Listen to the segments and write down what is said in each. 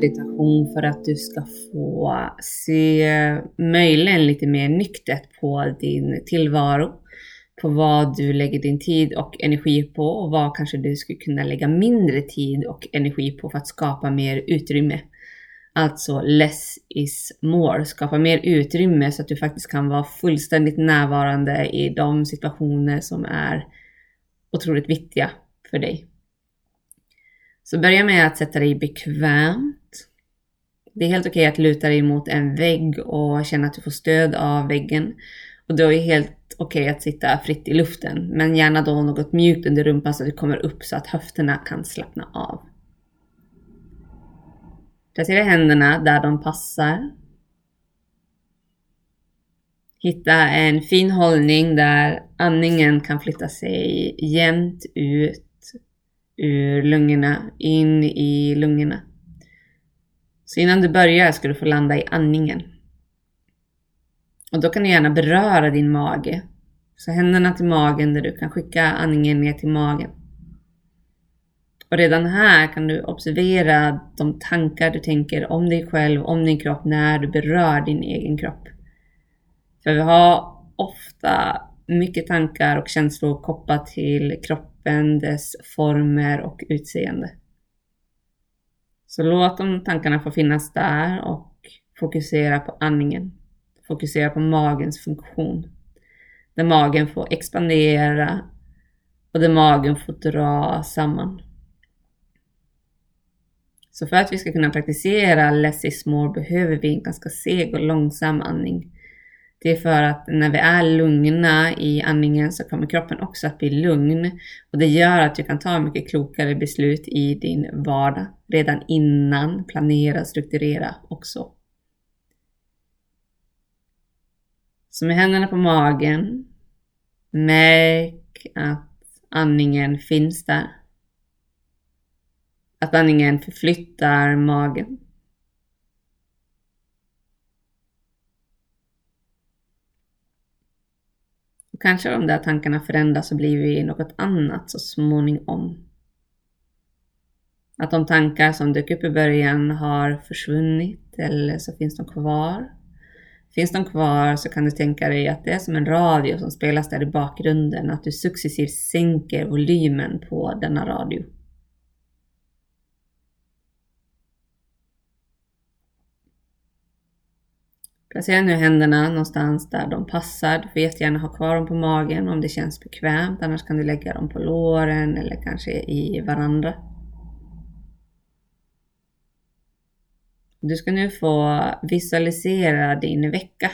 meditation för att du ska få se möjligen lite mer nyktert på din tillvaro. På vad du lägger din tid och energi på och vad kanske du skulle kunna lägga mindre tid och energi på för att skapa mer utrymme. Alltså less is more. Skapa mer utrymme så att du faktiskt kan vara fullständigt närvarande i de situationer som är otroligt viktiga för dig. Så börja med att sätta dig bekvämt. Det är helt okej okay att luta dig mot en vägg och känna att du får stöd av väggen. Och då är det helt okej okay att sitta fritt i luften, men gärna då något mjukt under rumpan så att du kommer upp så att höfterna kan slappna av. Placera händerna där de passar. Hitta en fin hållning där andningen kan flytta sig jämnt ut ur lungorna, in i lungorna. Så innan du börjar ska du få landa i andningen. Och då kan du gärna beröra din mage. Så händerna till magen där du kan skicka andningen ner till magen. Och redan här kan du observera de tankar du tänker om dig själv, om din kropp, när du berör din egen kropp. För vi har ofta mycket tankar och känslor kopplat till kroppen, dess former och utseende. Så låt de tankarna få finnas där och fokusera på andningen. Fokusera på magens funktion. Där magen får expandera och där magen får dra samman. Så för att vi ska kunna praktisera less is more behöver vi en ganska seg och långsam andning. Det är för att när vi är lugna i andningen så kommer kroppen också att bli lugn och det gör att du kan ta mycket klokare beslut i din vardag redan innan, planera, strukturera och så. Så med händerna på magen, märk att andningen finns där. Att andningen förflyttar magen. Och kanske de där tankarna förändras och blir vi något annat så småningom. Att de tankar som dök upp i början har försvunnit eller så finns de kvar. Finns de kvar så kan du tänka dig att det är som en radio som spelas där i bakgrunden, att du successivt sänker volymen på denna radio. Placera nu händerna någonstans där de passar. Du får jättegärna ha kvar dem på magen om det känns bekvämt. Annars kan du lägga dem på låren eller kanske i varandra. Du ska nu få visualisera din vecka.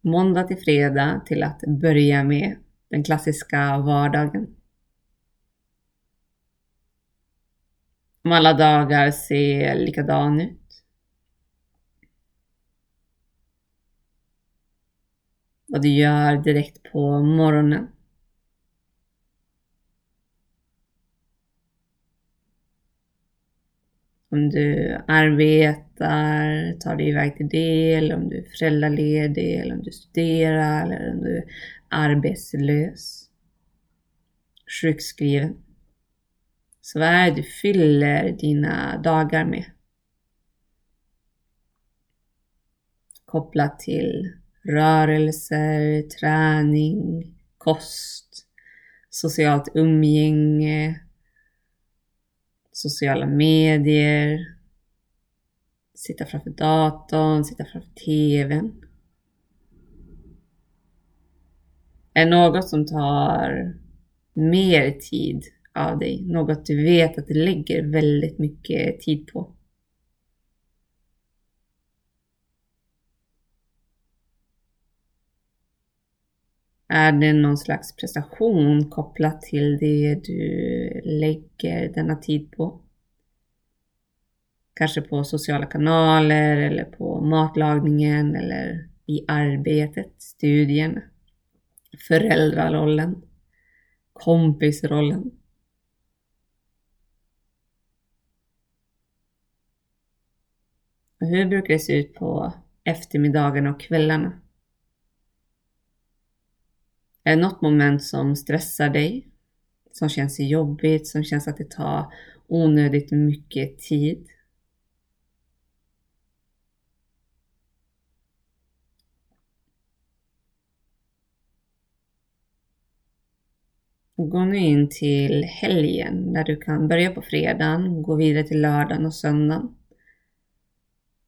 Måndag till fredag till att börja med den klassiska vardagen. Om alla dagar ser likadan ut vad du gör direkt på morgonen. Om du arbetar, tar dig iväg till det, eller om du är föräldraledig, eller om du studerar, eller om du är arbetslös, sjukskriven. Så vad är det du fyller dina dagar med? Kopplat till rörelser, träning, kost, socialt umgänge, sociala medier, sitta framför datorn, sitta framför TVn. Är något som tar mer tid av dig, något du vet att du lägger väldigt mycket tid på. Är det någon slags prestation kopplat till det du lägger denna tid på? Kanske på sociala kanaler eller på matlagningen eller i arbetet, studien, föräldrarollen, kompisrollen. Och hur brukar det se ut på eftermiddagarna och kvällarna? Är det något moment som stressar dig? som känns jobbigt, som känns att det tar onödigt mycket tid. Gå nu in till helgen där du kan börja på fredagen, gå vidare till lördagen och söndagen.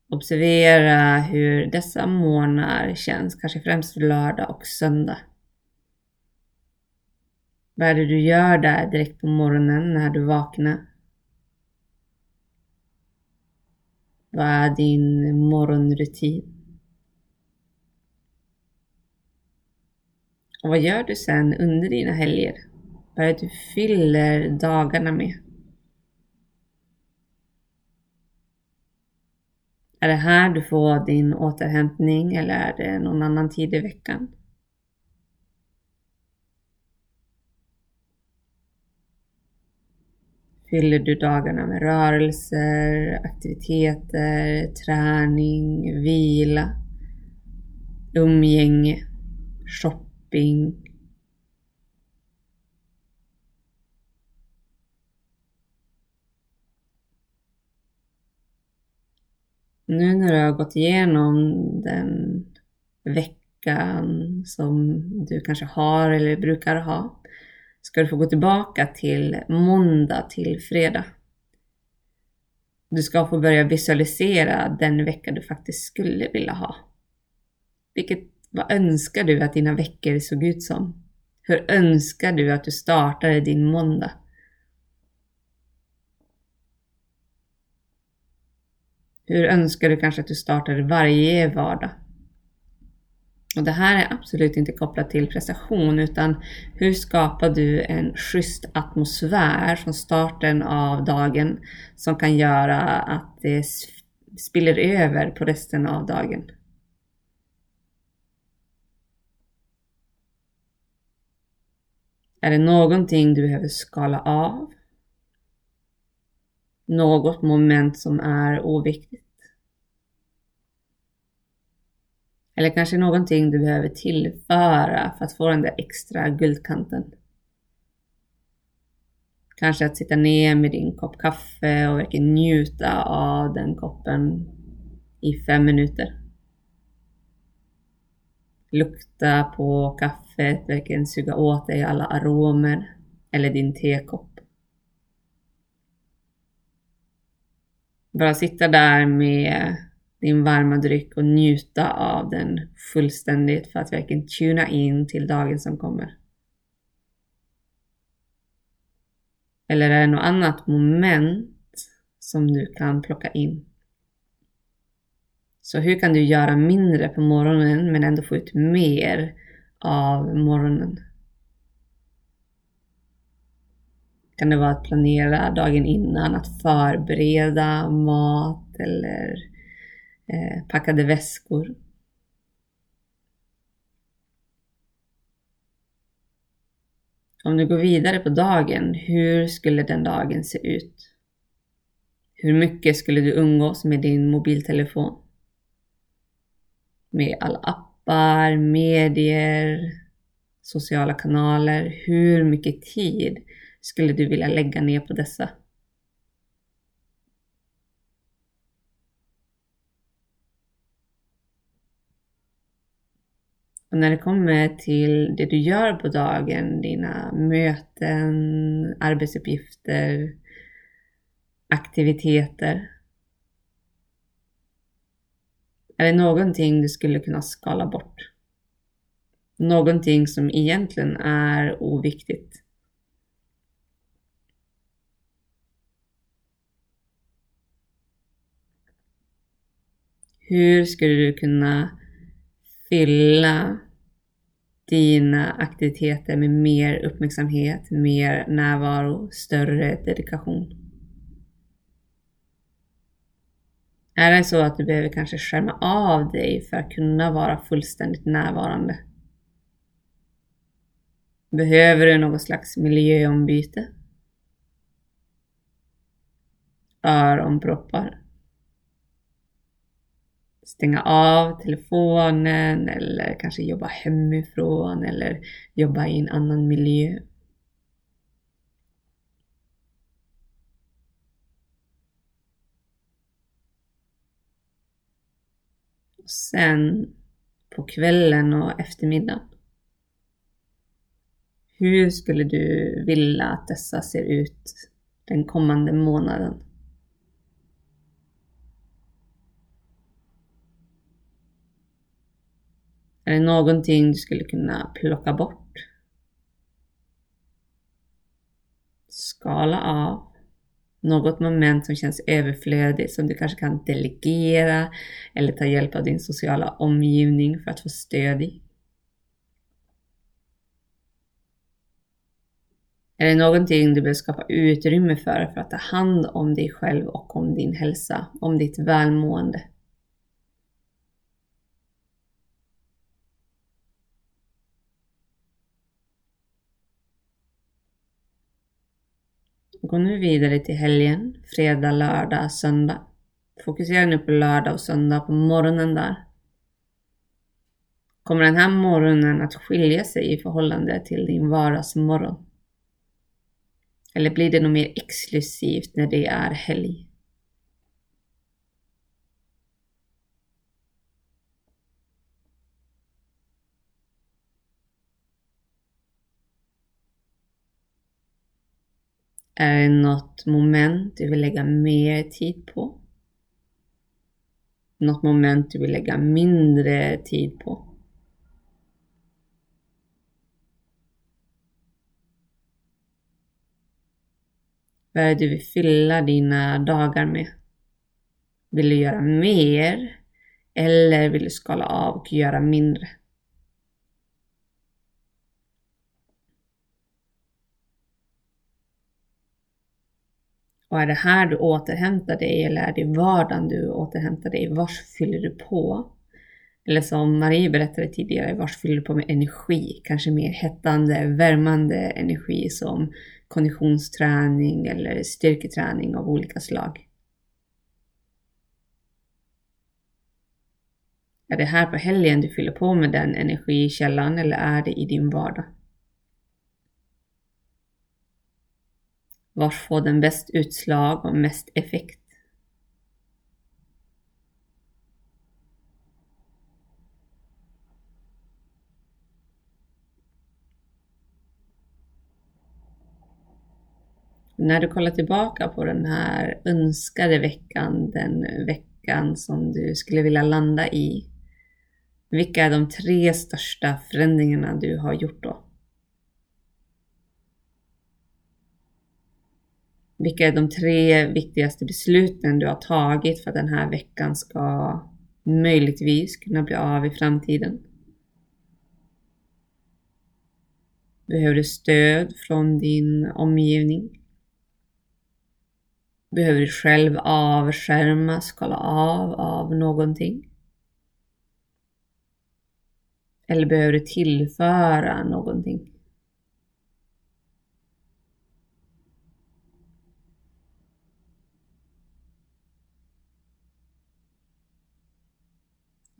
Observera hur dessa morgnar känns, kanske främst lördag och söndag. Vad är det du gör där direkt på morgonen när du vaknar? Vad är din morgonrutin? Och vad gör du sen under dina helger? Vad är det du fyller dagarna med? Är det här du får din återhämtning eller är det någon annan tid i veckan? Fyller du dagarna med rörelser, aktiviteter, träning, vila, umgänge, shopping, Nu när du har gått igenom den veckan som du kanske har eller brukar ha, ska du få gå tillbaka till måndag till fredag. Du ska få börja visualisera den vecka du faktiskt skulle vilja ha. Vilket, vad önskar du att dina veckor såg ut som? Hur önskar du att du startade din måndag? Hur önskar du kanske att du startade varje vardag? Och det här är absolut inte kopplat till prestation utan hur skapar du en schysst atmosfär från starten av dagen som kan göra att det spiller över på resten av dagen. Är det någonting du behöver skala av? något moment som är oviktigt. Eller kanske någonting du behöver tillföra för att få den där extra guldkanten. Kanske att sitta ner med din kopp kaffe och verkligen njuta av den koppen i fem minuter. Lukta på kaffet, verkligen suga åt dig alla aromer eller din tekopp. Bara sitta där med din varma dryck och njuta av den fullständigt för att verkligen tuna in till dagen som kommer. Eller är det något annat moment som du kan plocka in? Så hur kan du göra mindre på morgonen men ändå få ut mer av morgonen? kan det vara att planera dagen innan, att förbereda mat eller Eh, packade väskor. Om du går vidare på dagen, hur skulle den dagen se ut? Hur mycket skulle du umgås med din mobiltelefon? Med alla appar, medier, sociala kanaler. Hur mycket tid skulle du vilja lägga ner på dessa? Och när det kommer till det du gör på dagen, dina möten, arbetsuppgifter, aktiviteter. Är det någonting du skulle kunna skala bort? Någonting som egentligen är oviktigt. Hur skulle du kunna fylla dina aktiviteter med mer uppmärksamhet, mer närvaro, större dedikation? Är det så att du behöver kanske skärma av dig för att kunna vara fullständigt närvarande? Behöver du något slags miljöombyte? Öronproppar? stänga av telefonen eller kanske jobba hemifrån eller jobba i en annan miljö. Och sen på kvällen och eftermiddagen. Hur skulle du vilja att dessa ser ut den kommande månaden? Är det någonting du skulle kunna plocka bort? Skala av något moment som känns överflödigt som du kanske kan delegera eller ta hjälp av din sociala omgivning för att få stöd i. Är det någonting du behöver skapa utrymme för för att ta hand om dig själv och om din hälsa, om ditt välmående? Gå nu vidare till helgen, fredag, lördag, söndag. Fokusera nu på lördag och söndag på morgonen där. Kommer den här morgonen att skilja sig i förhållande till din vardagsmorgon? Eller blir det nog mer exklusivt när det är helg? Är det något moment du vill lägga mer tid på? Något moment du vill lägga mindre tid på? Vad är det du vill fylla dina dagar med? Vill du göra mer? Eller vill du skala av och göra mindre? Och är det här du återhämtar dig eller är det i vardagen du återhämtar dig? Vars fyller du på? Eller som Marie berättade tidigare, vars fyller du på med energi? Kanske mer hettande, värmande energi som konditionsträning eller styrketräning av olika slag. Är det här på helgen du fyller på med den energikällan eller är det i din vardag? Var får den bäst utslag och mest effekt? När du kollar tillbaka på den här önskade veckan, den veckan som du skulle vilja landa i. Vilka är de tre största förändringarna du har gjort då? Vilka är de tre viktigaste besluten du har tagit för att den här veckan ska möjligtvis kunna bli av i framtiden? Behöver du stöd från din omgivning? Behöver du själv avskärma, skala av av någonting? Eller behöver du tillföra någonting?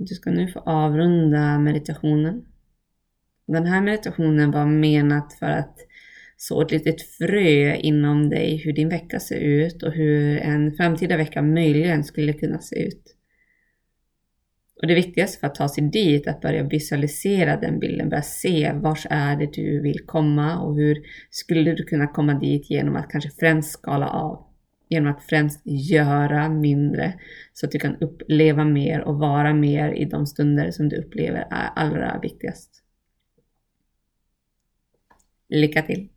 Du ska nu få avrunda meditationen. Den här meditationen var menat för att så ett litet frö inom dig hur din vecka ser ut och hur en framtida vecka möjligen skulle kunna se ut. Och det viktigaste för att ta sig dit är att börja visualisera den bilden, börja se vars är det du vill komma och hur skulle du kunna komma dit genom att kanske främst skala av genom att främst göra mindre så att du kan uppleva mer och vara mer i de stunder som du upplever är allra viktigast. Lycka till!